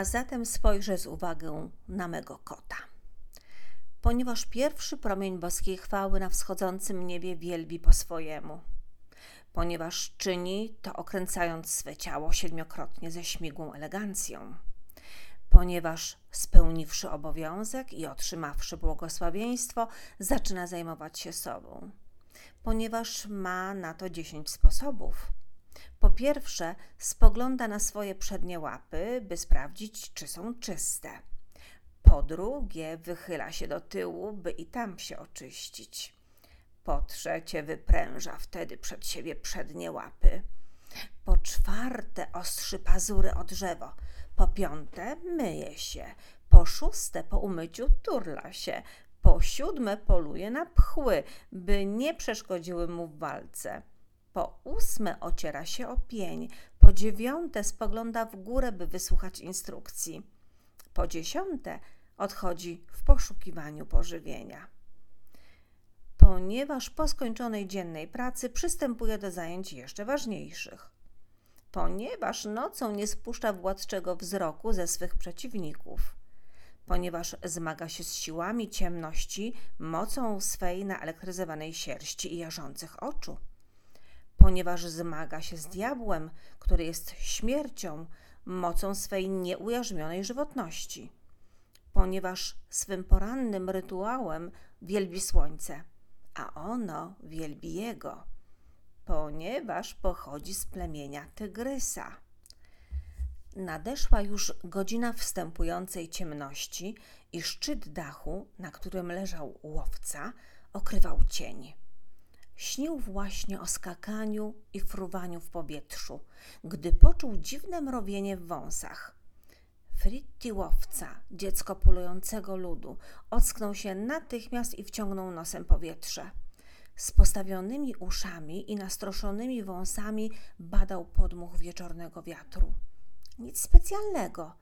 A zatem spojrzę z uwagą na mego kota. Ponieważ pierwszy promień boskiej chwały na wschodzącym niebie wielbi po swojemu. Ponieważ czyni to okręcając swe ciało siedmiokrotnie ze śmigłą elegancją. Ponieważ spełniwszy obowiązek i otrzymawszy błogosławieństwo, zaczyna zajmować się sobą. Ponieważ ma na to dziesięć sposobów po pierwsze, spogląda na swoje przednie łapy, by sprawdzić, czy są czyste. Po drugie, wychyla się do tyłu, by i tam się oczyścić. Po trzecie, wypręża wtedy przed siebie przednie łapy. Po czwarte, ostrzy pazury o drzewo. Po piąte, myje się. Po szóste, po umyciu turla się. Po siódme, poluje na pchły, by nie przeszkodziły mu w walce. Po ósme ociera się o pień, po dziewiąte spogląda w górę, by wysłuchać instrukcji. Po dziesiąte odchodzi w poszukiwaniu pożywienia. Ponieważ po skończonej dziennej pracy przystępuje do zajęć jeszcze ważniejszych. Ponieważ nocą nie spuszcza władczego wzroku ze swych przeciwników. Ponieważ zmaga się z siłami ciemności mocą swej naelektryzowanej sierści i jarzących oczu ponieważ zmaga się z diabłem, który jest śmiercią, mocą swej nieujarzmionej żywotności, ponieważ swym porannym rytuałem wielbi słońce, a ono wielbi jego, ponieważ pochodzi z plemienia tygrysa. Nadeszła już godzina wstępującej ciemności i szczyt dachu, na którym leżał łowca, okrywał cień. Śnił właśnie o skakaniu i fruwaniu w powietrzu, gdy poczuł dziwne mrowienie w wąsach. Fritti łowca, dziecko polującego ludu, ocknął się natychmiast i wciągnął nosem powietrze. Z postawionymi uszami i nastroszonymi wąsami badał podmuch wieczornego wiatru. Nic specjalnego.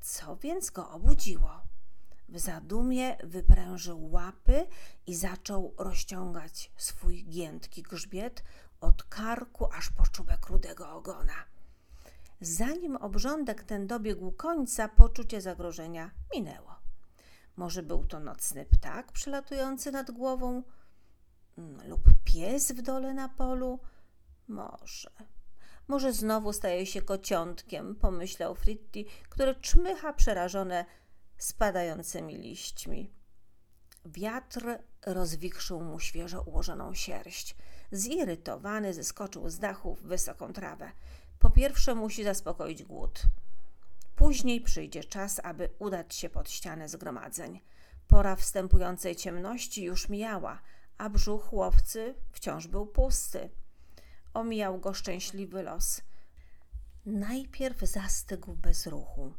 Co więc go obudziło? W zadumie wyprężył łapy i zaczął rozciągać swój giętki grzbiet od karku aż po czubek rudego ogona. Zanim obrządek ten dobiegł końca, poczucie zagrożenia minęło. Może był to nocny ptak przelatujący nad głową, mm, lub pies w dole na polu? Może. Może znowu staje się kociątkiem, pomyślał Fritti, który czmycha przerażone spadającymi liśćmi. Wiatr rozwichrzył mu świeżo ułożoną sierść. Zirytowany zeskoczył z dachu w wysoką trawę. Po pierwsze musi zaspokoić głód. Później przyjdzie czas, aby udać się pod ścianę zgromadzeń. Pora wstępującej ciemności już mijała, a brzuch łowcy wciąż był pusty. Omijał go szczęśliwy los. Najpierw zastygł bez ruchu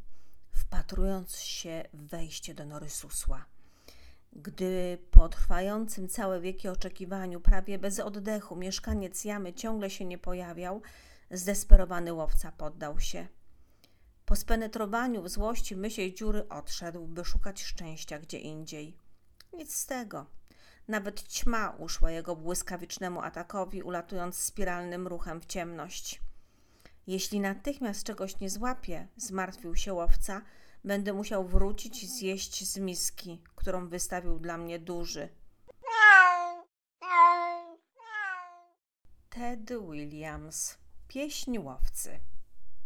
wpatrując się w wejście do nory susła. Gdy po trwającym całe wieki oczekiwaniu, prawie bez oddechu, mieszkaniec jamy ciągle się nie pojawiał, zdesperowany łowca poddał się. Po spenetrowaniu w złości mysiej dziury odszedł, by szukać szczęścia gdzie indziej. Nic z tego. Nawet ćma uszła jego błyskawicznemu atakowi, ulatując spiralnym ruchem w ciemność. Jeśli natychmiast czegoś nie złapie, zmartwił się łowca, będę musiał wrócić zjeść z miski, którą wystawił dla mnie duży. Ted Williams, pieśń łowcy.